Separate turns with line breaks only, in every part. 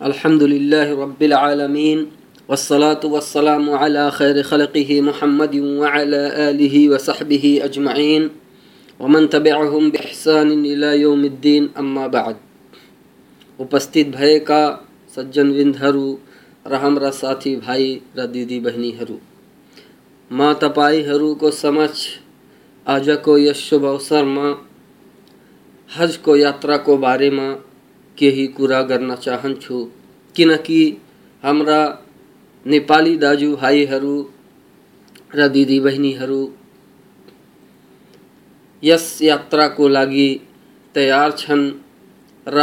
अल्हम्दुलिल्लाह रब्बिल आलमीन वस्सलातु वस्सलामु अला खैर खलक़िहि मुहम्मद व अला आलिहि व सहबिहि अजमईन वमन तबिअहुम बिइहसान इला यौमिद्दीन अम्मा बाद उपस्थित भएका सज्जनवृन्दहरू र हाम्रा साथी भाइ र दिदी बहिनीहरू म तपाईँहरूको समक्ष आजको यस शुभ अवसरमा हजको यात्राको बारेमा केही कुरा गर्न चाहन्छु। किनकि हाम्रा नेपाली दाजुभाइहरू र दिदीबहिनीहरू यस यात्राको लागि तयार छन् र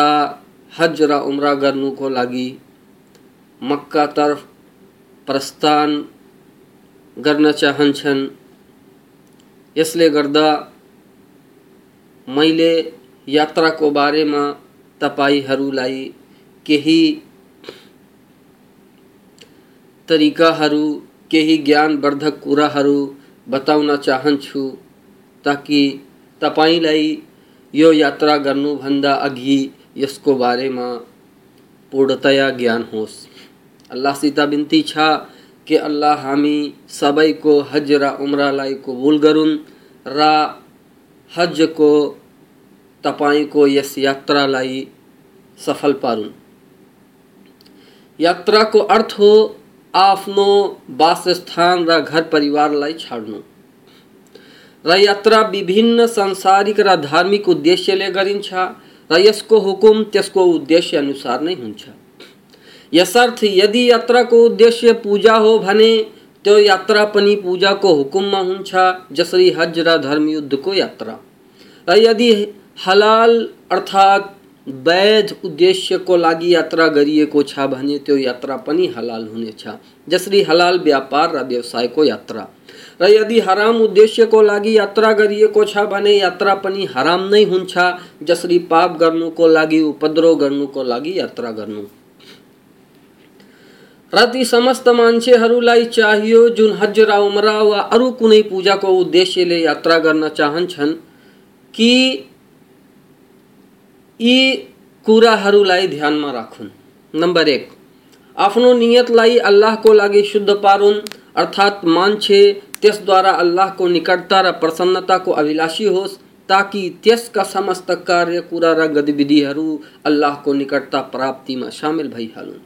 हज र उम्रा गर्नुको लागि मक्कातर्फ प्रस्थान गर्न चाहन्छन्। यसले गर्दा मैले यात्राको बारेमा तपाईँहरूलाई केही तरिकाहरू, केही ज्ञानवर्धक कुराहरू बताउन चाहन्छु ताकि तपाईँलाई यो यात्रा गर्नुभन्दा अघि यसको बारेमा पूर्णतया ज्ञान होस्। अल्लाहसित बिन्ती छ कि अल्लाह हामी सबैको हज र उम्रालाई कबुल गरून् र हजको तपाईँको यस यात्रालाई सफल पारुन्। यात्राको अर्थ हो आफ्नो वासस्थान र घर परिवारलाई छाड्नु। र यात्रा विभिन्न सांसारिक र धार्मिक उद्देश्यले गरिन्छ, र यसको हुकुम त्यसको उद्देश्य अनुसार नै हुन्छ। यसर्थ यदि यात्राको उद्देश्य पूजा हो भने, त्यो यात्रा पनि पूजाको हुकुममा हुन्छ, जसरी हज र धर्मयुद्धको यात्रा। र यदि हलाल अर्थात् वैध उद्देश्यको लागि यात्रा गरिएको छ भने त्यो यात्रा पनि हलाल हुनेछ जसरी हलाल व्यापार र व्यवसायको यात्रा। र यदि हराम उद्देश्यको लागि यात्रा गरिएको छ भने यात्रा पनि हराम नै हुन्छ जसरी पाप गर्नुको लागि, उपद्रव गर्नुको लागि यात्रा गर्नु। र ती समस्त मान्छेहरूलाई चाहियो, जुन हज र उमरा वा अरू कुनै पूजाको उद्देश्यले यात्रा गर्न चाहन्छन्, कि यी कुराहरूलाई ध्यानमा राखुन्। नम्बर एक, आफ्नो नियतलाई अल्लाहको लागि शुद्ध पारुन्, अर्थात् मान्छे त्यसद्वारा अल्लाहको निकटता र प्रसन्नताको अभिलाषी होस्, ताकि त्यसका समस्त कार्य, कुरा र गतिविधिहरू अल्लाहको निकटता प्राप्तिमा सामेल भइहालुन्।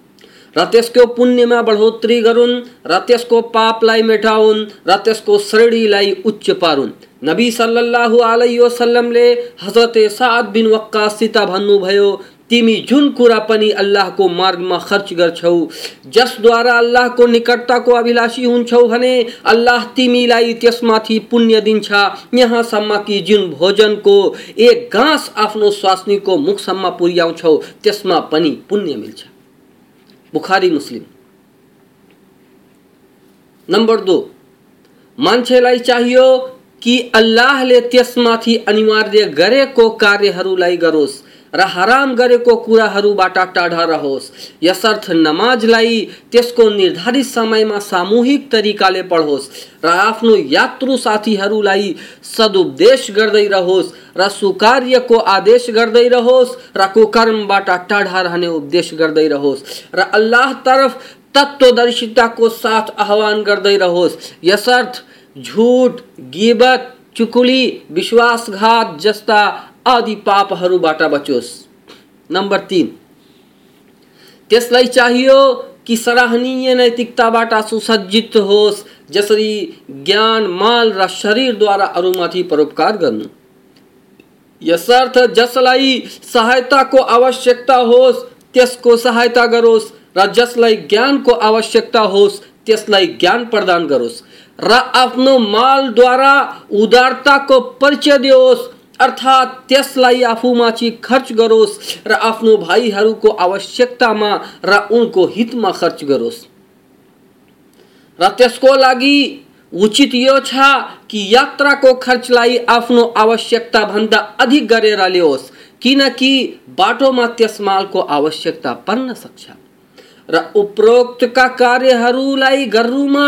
र त्यसको पुण्यमा बढोत्तरी गरून्, र त्यसको पापलाई मेटाउन्, र त्यसको श्रेणीलाई उच्च पारुन्। नबी सल्लल्लाहु अलैहि वसल्लमले हजरत साद बिन वक्कासित भन्नुभयो तिमी जुन कुरा पनि अल्लाहको मार्गमा खर्च गर्छौ जसद्वारा अल्लाहको निकटताको अभिलाषी हुन्छौ भने अल्लाह तिमीलाई त्यसमाथि पुण्य दिन्छ। यहाँसम्म कि जुन भोजनको एक घाँस आफ्नो स्वास्नीको मुखसम्म पुर्याउँछौ त्यसमा पनि पुण्य मिल्छ। बुखारी मुस्लिम। नम्बर दो मान्छेलाई चाहियो कि अल्लाहले त्यसमाथि अनिवार्य गरेको कार्यहरूलाई गरोस्, र हराम गरेको कुराहरूबाट टाढा रहोस्। यसर्थ नमाजलाई त्यसको निर्धारित समयमा सामूहिक तरिकाले पढोस्, र आफ्नो यात्रु साथीहरूलाई सदुपदेश गर्दै रहोस्, र सुकार्यको आदेश गर्दै रहोस्, र कुकर्मबाट टाढा रहने उपदेश गर्दै रहोस्, र अल्लाह तरफ़ तत्वदर्शिताको साथ आह्वान गर्दै रहोस्। यसर्थ झुट गिबत, चुकुली, विश्वासघात जस्ता आदि पापहरूबाट बचोस्। नम्बर तिन। त्यसलाई चाहियो कि सराहनीय नैतिकताबाट सुसज्जित होस्, जसरी ज्ञान, माल र शरीरद्वारा अरूमाथि परोपकार गर्नु। यसर्थ जसलाई सहायताको आवश्यकता होस्, त्यसको सहायता गरोस्, र जसलाई ज्ञानको आवश्यकता होस्, त्यसलाई ज्ञान प्रदान गरोस्। र आफ्नो मालद्वारा उदारताको परिचय दियोस्, अर्थात् त्यसलाई आफूमाथि खर्च गरोस्। र आफ्नो भाइहरूको आवश्यकतामा र उनको हितमा खर्च गरोस्। र त्यसको लागि उचित यो छ कि यात्राको खर्चलाई आफ्नो आवश्यकताभन्दा अधिक गरेर ल्याओस्, किनकि बाटोमा त्यस मालको आवश्यकता पर्न सक्छ। र उपरोक्तका कार्यहरूलाई गर्नुमा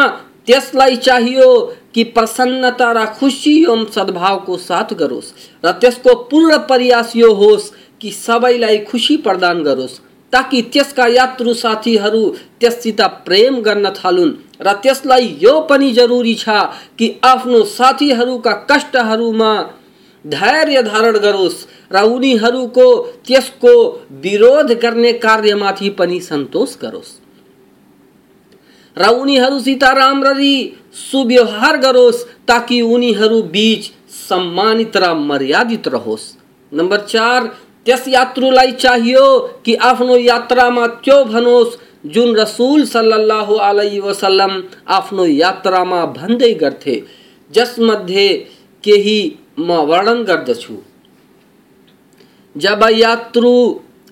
त्यसलाई चाहियो कि प्रसन्नता र खुसी एवं सद्भावको साथ गरोस् र त्यसको पूर्ण प्रयास यो होस् कि सबैलाई खुसी प्रदान गरोस्, ताकि त्यसका यात्रु साथीहरू त्यससित प्रेम गर्न थालुन् र त्यसलाई यो पनि जरुरी छ कि आफ्नो साथीहरूका कष्टहरूमा धैर्य धारण गरोस् र उनीहरूको त्यसको विरोध गर्ने कार्यमाथि पनि सन्तोष गरोस्। र उनीहरूसित राम्ररी सुव्यवहार गरोस् ताकि उनीहरू बीच सम्मानित र मर्यादित रहोस्। नम्बर चार, त्यस यात्रुलाई चाहियो कि आफ्नो यात्रामा त्यो भनोस् जुन रसुल सल्लल्लाहु अलैहि वसल्लम आफ्नो यात्रामा भन्दै गर्थे, जसमध्ये केही म वर्णन गर्दछु। जब यात्रु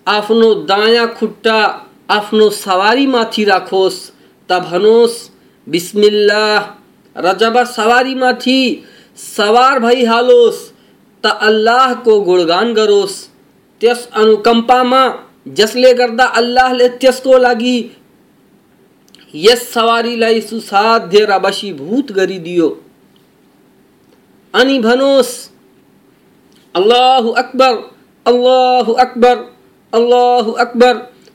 आफ्नो दायाँ खुट्टा आफ्नो सवारीमाथि राखोस् त भनोस् बिस्मिल्लाह। र जब सवारीमाथि सवार भइहालोस् त अल्लाहको गुणगान गरोस्। त्यस अनुकम्पामा जसले गर्दा अल्लाहले त्यसको लागि। यस सवारीलाई सुसाध्य र वशीभूत गरिदियो अनि भनोस् अल्लाहु अकबर अल्लाहु अकबर अल्लाहु अकबर। सुबहान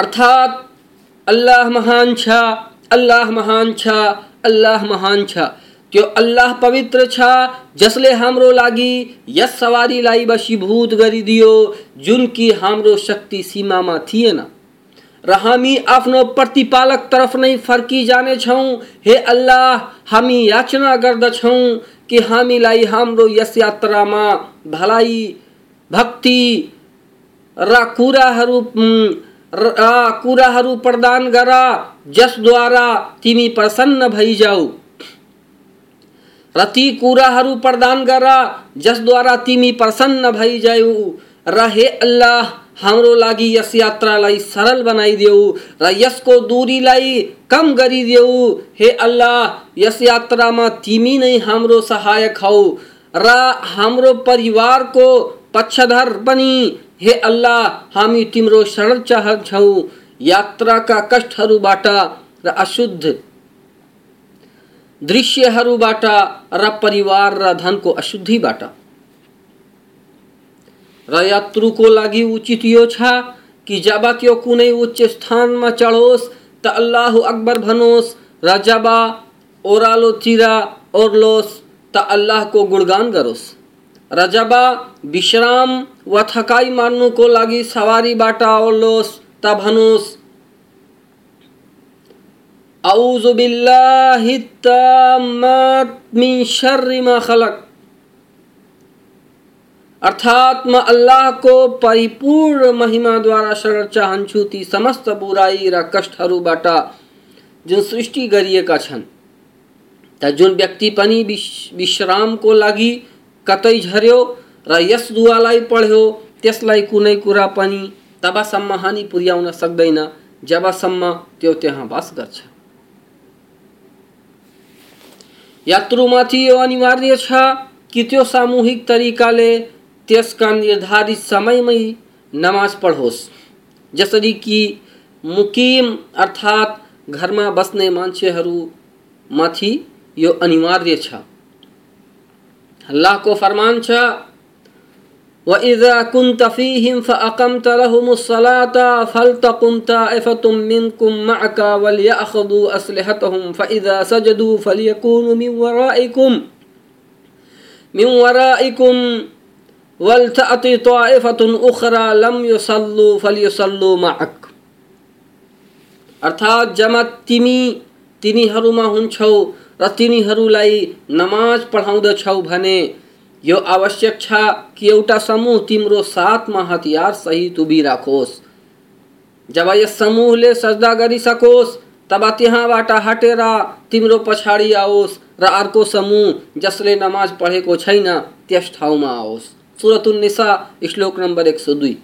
अर्थात अल्लाह महान छ अल्लाह महान छ अल्लाह महान छ। त्यो अल्लाह पवित्र छ? जसले हाम्रो लागि, यस सवारीलाई वशीभूत गरिदियो जुन कि हाम्रो शक्ति सीमामा थिएन र हामी आफ्नो प्रतिपालक तरफ़ नै फर्किजानेछौँ हे अल्लाह, हामी याचना गर्दछौँ कि हामीलाई हाम्रो यस यात्रामा भलाइ भक्ति र कुराहरू कुराहरू प्रदान गर, जसद्वारा तिमी प्रसन्न भइजाऊ र ती कुराहरू प्रदान गर, जसद्वारा तिमी प्रसन्न भइजाऊ र हे अल्लाह, हाम्रो लागि यस यात्रालाई सरल बनाइदेऊ र यसको दूरीलाई कम गरिदेऊ। हे अल्लाह, यस यात्रामा तिमी नै हाम्रो सहायक हौ। र हाम्रो परिवारको पक्षधर पनि हे अल्लाह, हामी तिम्रो शरण चाहन्छौँ यात्राका कष्टहरूबाट र अशुद्ध दृश्यहरूबाट र परिवार र धनको अशुद्धिबाट र यात्रुको लागि उचित यो छ कि जब त्यो कुनै उच्च स्थानमा चढोस्, त अल्लाह अकबर भनोस्। र जब ओह्रालोतिर ओर्लोस्, त अल्लाहको गुणगान गरोस्। र जब विश्राम वा थकाइ मार्नुको लागि सवारीबाट ओर्लोस् त भनोस् औजु बिल्लाहि ताम्मात मिन शर्रि मा खलक। अर्थात म अल्लाहको परिपूर्ण महिमाद्वारा शरण चाहन्छु ती समस्त बुराई र कष्टहरूबाट जुन सृष्टि गरिएका छन्। त जुन व्यक्ति पनि विश्रामको लागि कतै झर्यो र यस दुवालाई पढ्यो, त्यसलाई कुनै कुरा पनि तबसम्म हानि पुर्याउन सक्दैन। जबसम्म त्यो त्यहाँ बास गर्छ। यात्रुमाथि यो अनिवार्य छ कि त्यो सामूहिक तरिकाले त्यसका निर्धारित समयमै नमाज़ पढोस्। जसरी कि मुकिम अर्थात् घरमा बस्ने मान्छेहरूमाथि यो अनिवार्य छ। अल्लाह को फरमान छ वइज़ा कुन्त फ़ीहिम फ़अक़मत लहुमुस्सलात फ़लतक़ुम ताइफ़तुम मिनकुम मअका वलियअख़ुदू अस्लिहतहुम फ़इज़ा सजदू फ़लियकूनु मिन वराइकुम मिन वराइकुम वलतअति ताइफ़तुन उख़रा लम युसल्लू फ़लियुसल्लू मअक अर्थात जब तिमी तिनीहरूमा हुन्छौ र तिनीहरूलाई नमाज़ पढाउँदछौ भने, यो आवश्यक छ कि एउटा समूह तिम्रो साथमा हतियार सहित उभिराखोस् जब यस समूहले सजदा गरिसकोस्, तब त्यहाँबाट हटेर तिम्रो पछाडि आओस् र अर्को समूह, जसले नमाज़ पढेको छैन, त्यस ठाउँमा आओस्। सुरतुल निसा, श्लोक नम्बर एक सौ दुई।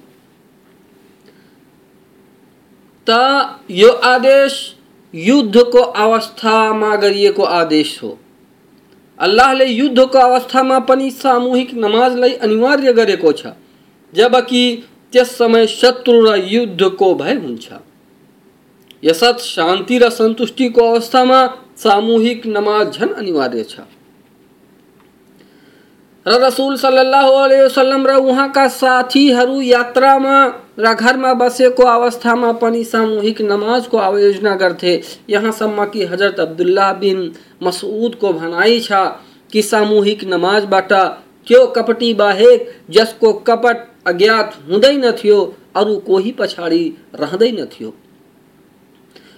त यो आदेश युद्धको अवस्थामा गरिएको आदेश हो। अल्लाह अल्लाहले युद्धको अवस्थामा पनि सामूहिक नमाजलाई अनिवार्य गरेको छ जबकि त्यस समय शत्रु र युद्धको भय हुन्छ यसत शान्ति र सन्तुष्टिको अवस्थामा सामूहिक नमाज़ झन अनिवार्य छ। र रसुल सल्लाह वसल्लम र उहाँका साथीहरू यात्रामा र घरमा बसेको अवस्थामा पनि सामूहिक नमाजको आयोजना गर्थे। यहाँसम्म कि हज़रत अब्दुल्ला बिन मसउदको भनाइ छ कि सामूहिक नमाजबाट त्यो कपटी बाहेक जसको कपट अज्ञात हुँदैनथ्यो अरू कोही पछाडि रहँदैनथ्यो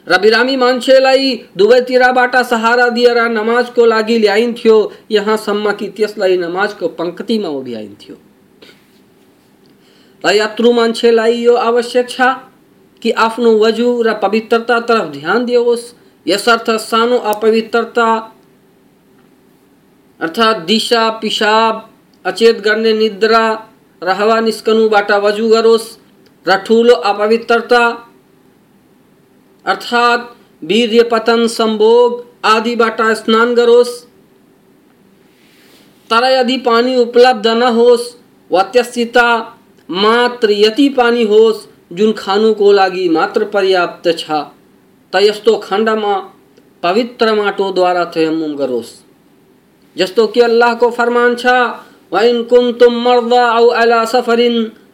र बिरामी मान्छेलाई दुवैतिरबाट सहारा दिएर नमाजको लागि ल्याइन्थ्यो। यहाँसम्म कि त्यसलाई नमाजको पङ्क्तिमा उभ्याइन्थ्यो यात्रु मान्छेलाई यो आवश्यक छ कि आफ्नो वजु र पवित्रता तरफ़ ध्यान दियोस् यसर्थ सानो अपवित्रता, अर्थात् दिशा पिसाब अचेत गर्ने निद्रा र हावा निस्कनुबाट वजु गरोस् र अपवित्रता, अर्थात वीर्य पतन, संभोग आदिबाट स्नान गरोस् तर यदि पानी उपलब्ध न होस्। वा मात्र यति पानी होस् जुन खानुको लागि मात्र पर्याप्त छ त यस्तो खण्डमा पवित्र माटोद्वारा तयम्मुम गरोस् जस्तो कि अल्लाहको फरमान छ वइन कुन्तुम मर्दा औ अला सफरिन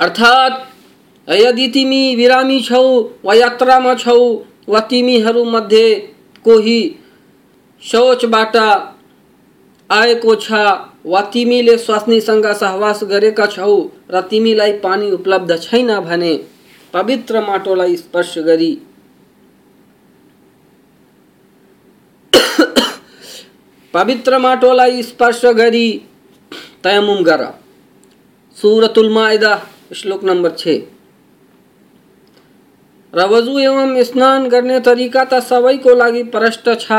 अर्थात् यदि तिमी बिरामी छौ वा यात्रामा छौ। वा तिमीहरूमध्ये कोही शौचबाट आएको छ वा तिमीले स्वास्नीसँग सहवास गरेका छौ र तिमीलाई पानी उपलब्ध छैन भने पवित्र माटोलाई स्पर्श गरी। पवित्र माटोलाई स्पर्श गरी तयमुम गर। सुरतुल माइदा श्लोक नंबर छ। र वजु एवं स्नान गर्ने तरिका त सबैको लागि प्रष्ट छ।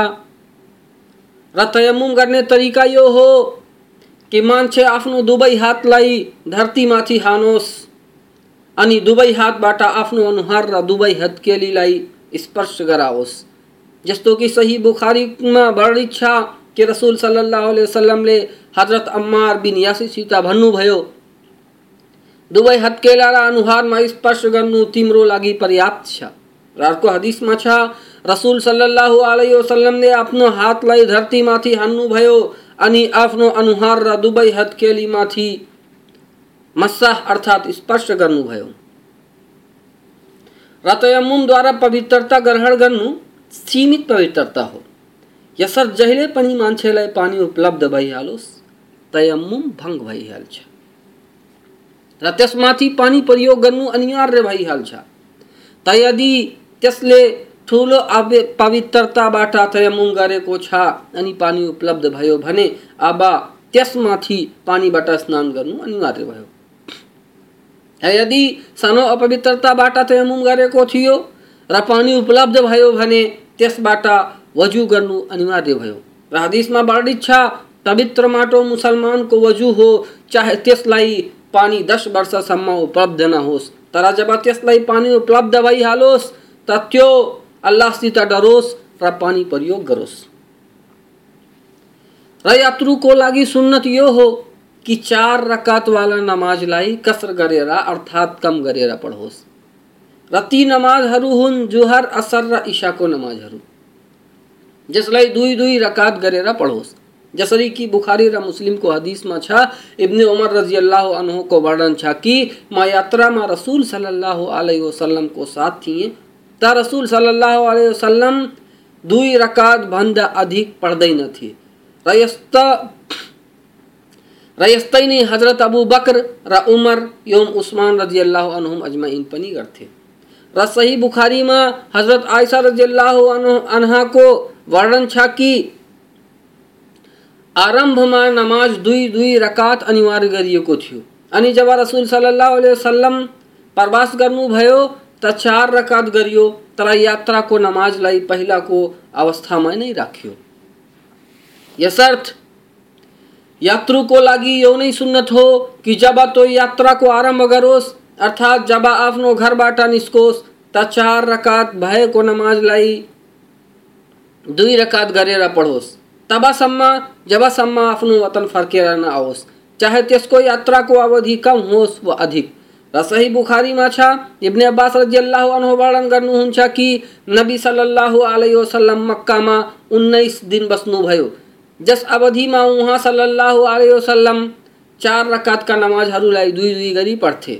र तयमुम गर्ने तरिका यो हो कि मान्छे आफ्नो दुवै हातलाई धरतीमाथि हानोस्, अनि दुवै हातबाट आफ्नो अनुहार र दुवै हत्केलीलाई स्पर्श गराओस्। जस्तो कि सही बुखारीमा वर्णित छ कि रसुल सल्लाह वसल्लमले हज़रत अम्मार बिन यासिसित भन्नुभयो दुवै हत्केला र अनुहारमा स्पर्श गर्नु तिम्रो लागि पर्याप्त छ। र अर्को हदिसमा छ, रसुल सल्लाह अलैहि वसल्लमले आफ्नो हातलाई धरतीमाथि हान्नुभयो अनि आफ्नो अनुहार र दुवै हत्केलीमाथि मस्साह अर्थात स्पर्श गर्नुभयो। र तयम्मुमद्वारा पवित्रता ग्रहण गर्नु सीमित पवित्रता हो। यसर जहिले पनि मान्छेलाई पानी उपलब्ध भइहालोस् तयम्मुम भङ्ग भइहाल्छ। र त्यसमाथि पानी प्रयोग गर्नु अनिवार्य भइहाल्छ त यदि त्यसले ठुलो पवित्रताबाट तयम्मुम गरेको छ, अनि पानी उपलब्ध भयो भने अब त्यसमाथि पानीबाट स्नान गर्नु अनिवार्य भयो। यदि सानो अपवित्रताबाट तयमुम गरेको थियो र पानी उपलब्ध भयो भने त्यसबाट वजु गर्नु अनिवार्य भयो। र हदिसमा वर्णित छ, पवित्र माटो मुसलमानको वजु हो, चाहे त्यसलाई पानी दस वर्षसम्म उपलब्ध नहोस् तर जब त्यसलाई पानी उपलब्ध भइहालोस् त त्यो अल्लाहसित डरोस् र पानी प्रयोग गरोस्। र यात्रुको लागि सुन्नत यो हो कि चार रकात वाला नमाजलाई कसर गरेर अर्थात् कम गरेर पढोस्। र ती नमाजहरू हुन् जुहर, असर र इसाको नमाजहरू। जसलाई दुई दुई रकात गरेर पढोस्। जसरी कि बुखारी र मुस्लिमको हदिसमा छ, इब्न उमर रज़ी अल्लाह अनहुको वर्णन छ कि म यात्रामा रसुल सल्लल्लाहु अलैहि वसल्लमको साथ थिएँ। त रसुल सल्लल्लाहु अलैहि वसल्लम दुई रकात भन्दा अधिक पढ्दैनथे र यस्ता र यस्तै नै हज़रत अबू बकर र उमर एवं उस्मान रज़ी अल्लाह अनहुम अजमाइन पनि गर्थे। र सही बुखारीमा हज़रत आयसा रज़ी अल्लाह अनहाको वर्णन छ कि आरम्भमा नमाज़ दुई दुई रकात अनिवार्य थियो। अनि जब रसुल सल्लाह वसल्लम प्रवास गर्नुभयो, त चार रकात गरियो तर यात्राको नमाजलाई पहिलाको अवस्थामा नै राख्यो। यसर्थ यात्रुको लागि यो नै सुन्नत हो कि जब तो यात्राको आरंभ गरोस्, अर्थात् जब आफ्नो घरबाट निस्कोस्, त चार रकात भएको नमाजलाई दुई रकात गरेर पढोस्। तबसम्म, जबसम्म आफ्नो वतन फर्केर नआओस् चाहे त्यसको यात्राको अवधि कम होस् वा अधिक। र सही बुखारीमा छ, इब्ने अब्बास रजियल्लाहु अन्हु वर्णन गर्नुहुन्छ कि, नबी सल्लल्लाहु अलैहि वसल्लम मक्कामा उन्नाइस दिन बस्नुभयो। जस अवधिमा उहाँ सल्लल्लाहु अलैहि वसल्लम चार रकातका नमाजहरूलाई दुई दुई गरी पढ्थे।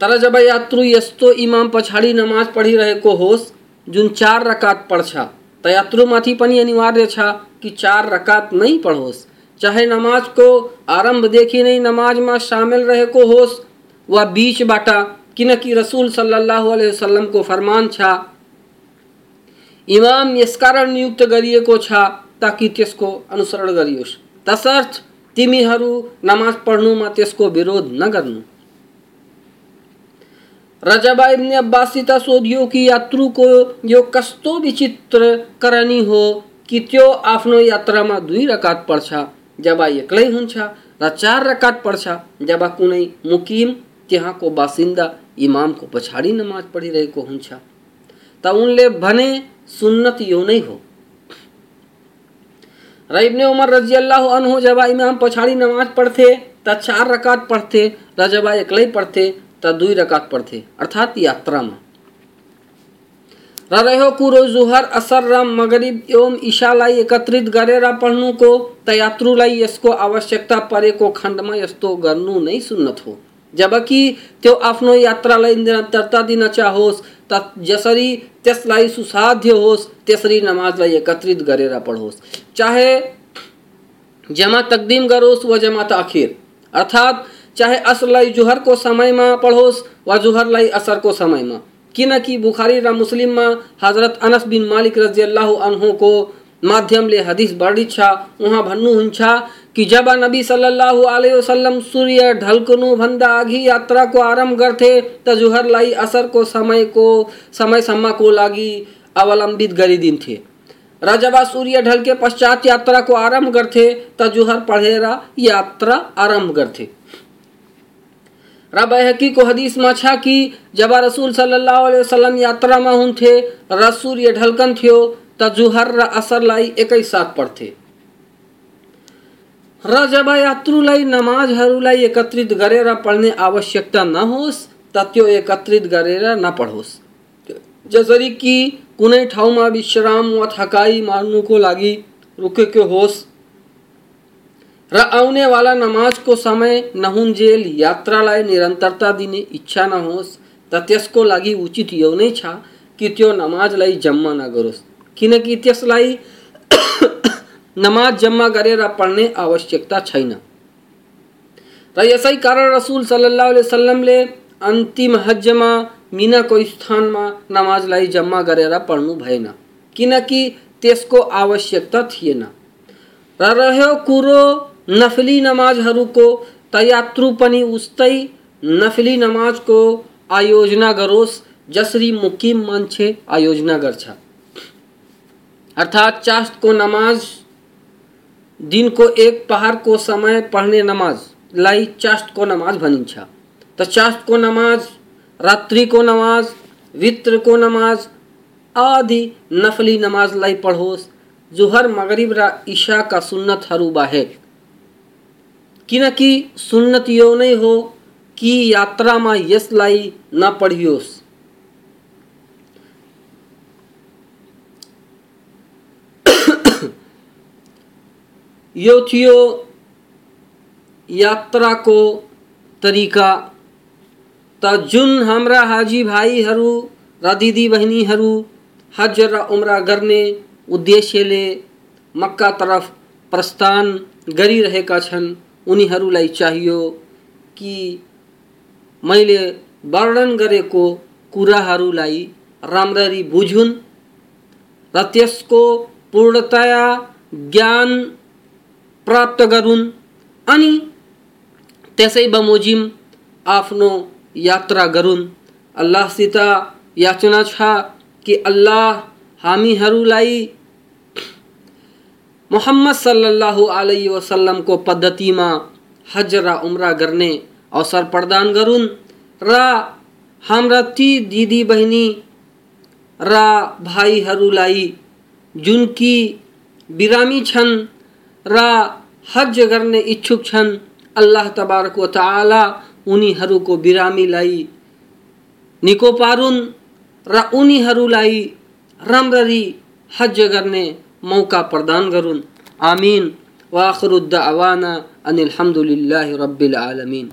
तर जब यात्रु यस्तो इमाम पछाडि नमाज़ पढिरहेको होस्, जुन चार रकात पढ्छ त यात्रुमाथि पनि अनिवार्य छ कि चार रकात नै पढोस्। चाहे नमाजको आरम्भदेखि नै नमाजमा सामेल रहेको होस् वा बिचबाट किनकि रसुल सल्लाह वसल्लमको फरमान छ, इमाम यसकारण नियुक्त गरिएको छ ताकि त्यसको अनुसरण गरियोस्। तसर्थ तिमीहरू नमाज़ पढ्नुमा त्यसको विरोध नगर्नु। रजबा इब्ने अब्बासिता सोधियो कि यात्रु को यो कस्तो विचित्र करनी हो कि त्यो आफ्नो यात्रामा दुई रकात पढ्छ। जब एक्लै हुन्छ र चार रकात पढ्छ, जब कुनै मुकिम, त्यहाँको बासिन्दा इमामको पछाडि नमाज़ पढिरहेको हुन्छ। त उनले भने, सुन्नत यो नै हो। र इब्ने उमर रज़ी अल्लाह अनहु जब इमाम पछाडि नमाज़ पढ्थे, त चार रकात पढ्थे र जब एक्लै पढ्थे दुई रकात पढ्थे अर्थात् यात्रामा। र रह्यो कुरो जुहर असर र मगरिब एवं इशालाई एकत्रित गरेर पढ्नुको त यात्रुलाई यसको आवश्यकता परेको खण्डमा यस्तो गर्नु नै सुन्नत हो। जबकि त्यो आफ्नो यात्रालाई निरन्तरता दिन चाहोस् त जसरी त्यसलाई सुसाध्य होस्, त्यसरी नमाजलाई एकत्रित गरेर पढोस्। चाहे जमा तकदीम गरोस् वा जमा तअखिर अर्थात् चाहे असरलाई जुहरको समयमा पढोस् वा जुहरलाई असरको समयमा। किनकि बुखारी र मुस्लिम में हज़रत अनस बिन मालिक रजियल्लाहु अन्हुको माध्यमले हदिस वर्णित छ। उहाँ भन्नुहुन्छ कि जब नबी सल्लल्लाहु अलैहि वसल्लम सूर्य ढल्कनुभन्दा अघि यात्राको आरंभ गर्थे, त जुहरलाई असरको समयको समयसम्मको लागि अवलम्बित गरिदिन्थे। र जब सूर्य ढल्के पश्चात यात्राको आरंभ गर्थे, त जुहर पढेर यात्रा आरंभ गर्थे। र को हदीस में छ कि जब रसूल सल्लल्लाहु अलैहि वसल्लम यात्रामा हुन्थे र सूर्य ढल्कन थियो, त जुहर र असरलाई एकै साथ पढ़ते र जब यात्रुलाई नमाजहरूलाई एकत्रित गरेर पढ्ने आवश्यकता नहोस् त त्यो एकत्रित गरेर नपढोस् जसरी कि कुनै ठाउँमा विश्राम वा थकाइ मार्नुको लागि रुकेको होस् र आउने वाला नमाज़ को समय नहुन्जेल यात्रालाई निरन्तरता दिने इच्छा नहोस् त त्यसको लागि उचित यो नै छ कि त्यो नमाजलाई जम्मा नगरोस्। किनकि त्यसलाई नमाज़ जम्मा गरेर पढ्ने आवश्यकता छैन। र यसै कारण रसुल सल्लल्लाहु अलैहि वसल्लमले अन्तिम हजमा मिनाको स्थानमा नमाजलाई जम्मा गरेर पढ्नु भएन। किनकि त्यसको आवश्यकता थिएन। र रह्यो कुरो नफली नमाजहरूको तयात्रु पनि उस्तै नफली नमाजको आयोजना गरोस् जसरी मुकिम मान्छे आयोजना गर्छ अर्थात् चास्टको नमाज़ दिनको एक पहाडको समय पढ्ने नमाजलाई चास्टको नमाज़ भनिन्छ त चास्टको नमाज़ रात्रिको नमाज़ वित्रको नमाज़, आदि नफली नमाजलाई पढोस्। जुहर, मगरिब र इशाका सुन्नतहरू बाहेक किनकि सुन्नत यो नै हो, कि यात्रामा यसलाई नपढियोस् यो थियो यात्राको तरिका। त जुन हाम्रा हाजी भाइहरू र दिदी बहिनीहरू हज र उम्रा गर्ने उद्देश्यले मक्का तरफ़ प्रस्थान गरिरहेका छन्। उनीहरूलाई चाहियो कि मैले वर्णन गरेको कुराहरूलाई राम्ररी बुझुन् र त्यसको पूर्णतया ज्ञान प्राप्त गरून् अनि त्यसै बमोजिम आफ्नो यात्रा गरून्। अल्लाहसित याचना छ कि अल्लाह हामीहरूलाई मोहम्मद सल्लल्लाहु अलैहि वसल्लमको पद्धतिमा हज र उम्रा गर्ने अवसर प्रदान गरून् र, हाम्रा ती दिदी बहिनी, र भाइहरूलाई जुन कि बिरामी छन्, र हज गर्ने इच्छुक छन्, अल्लाह तबारक व ताला उनीहरूको बिरामीलाई निको पारुन्। र उनीहरूलाई राम्ररी हज गर्ने मौका प्रदान गरून् आमिन वाखरुद्द अवाना अनिल रब्बिल आलमिन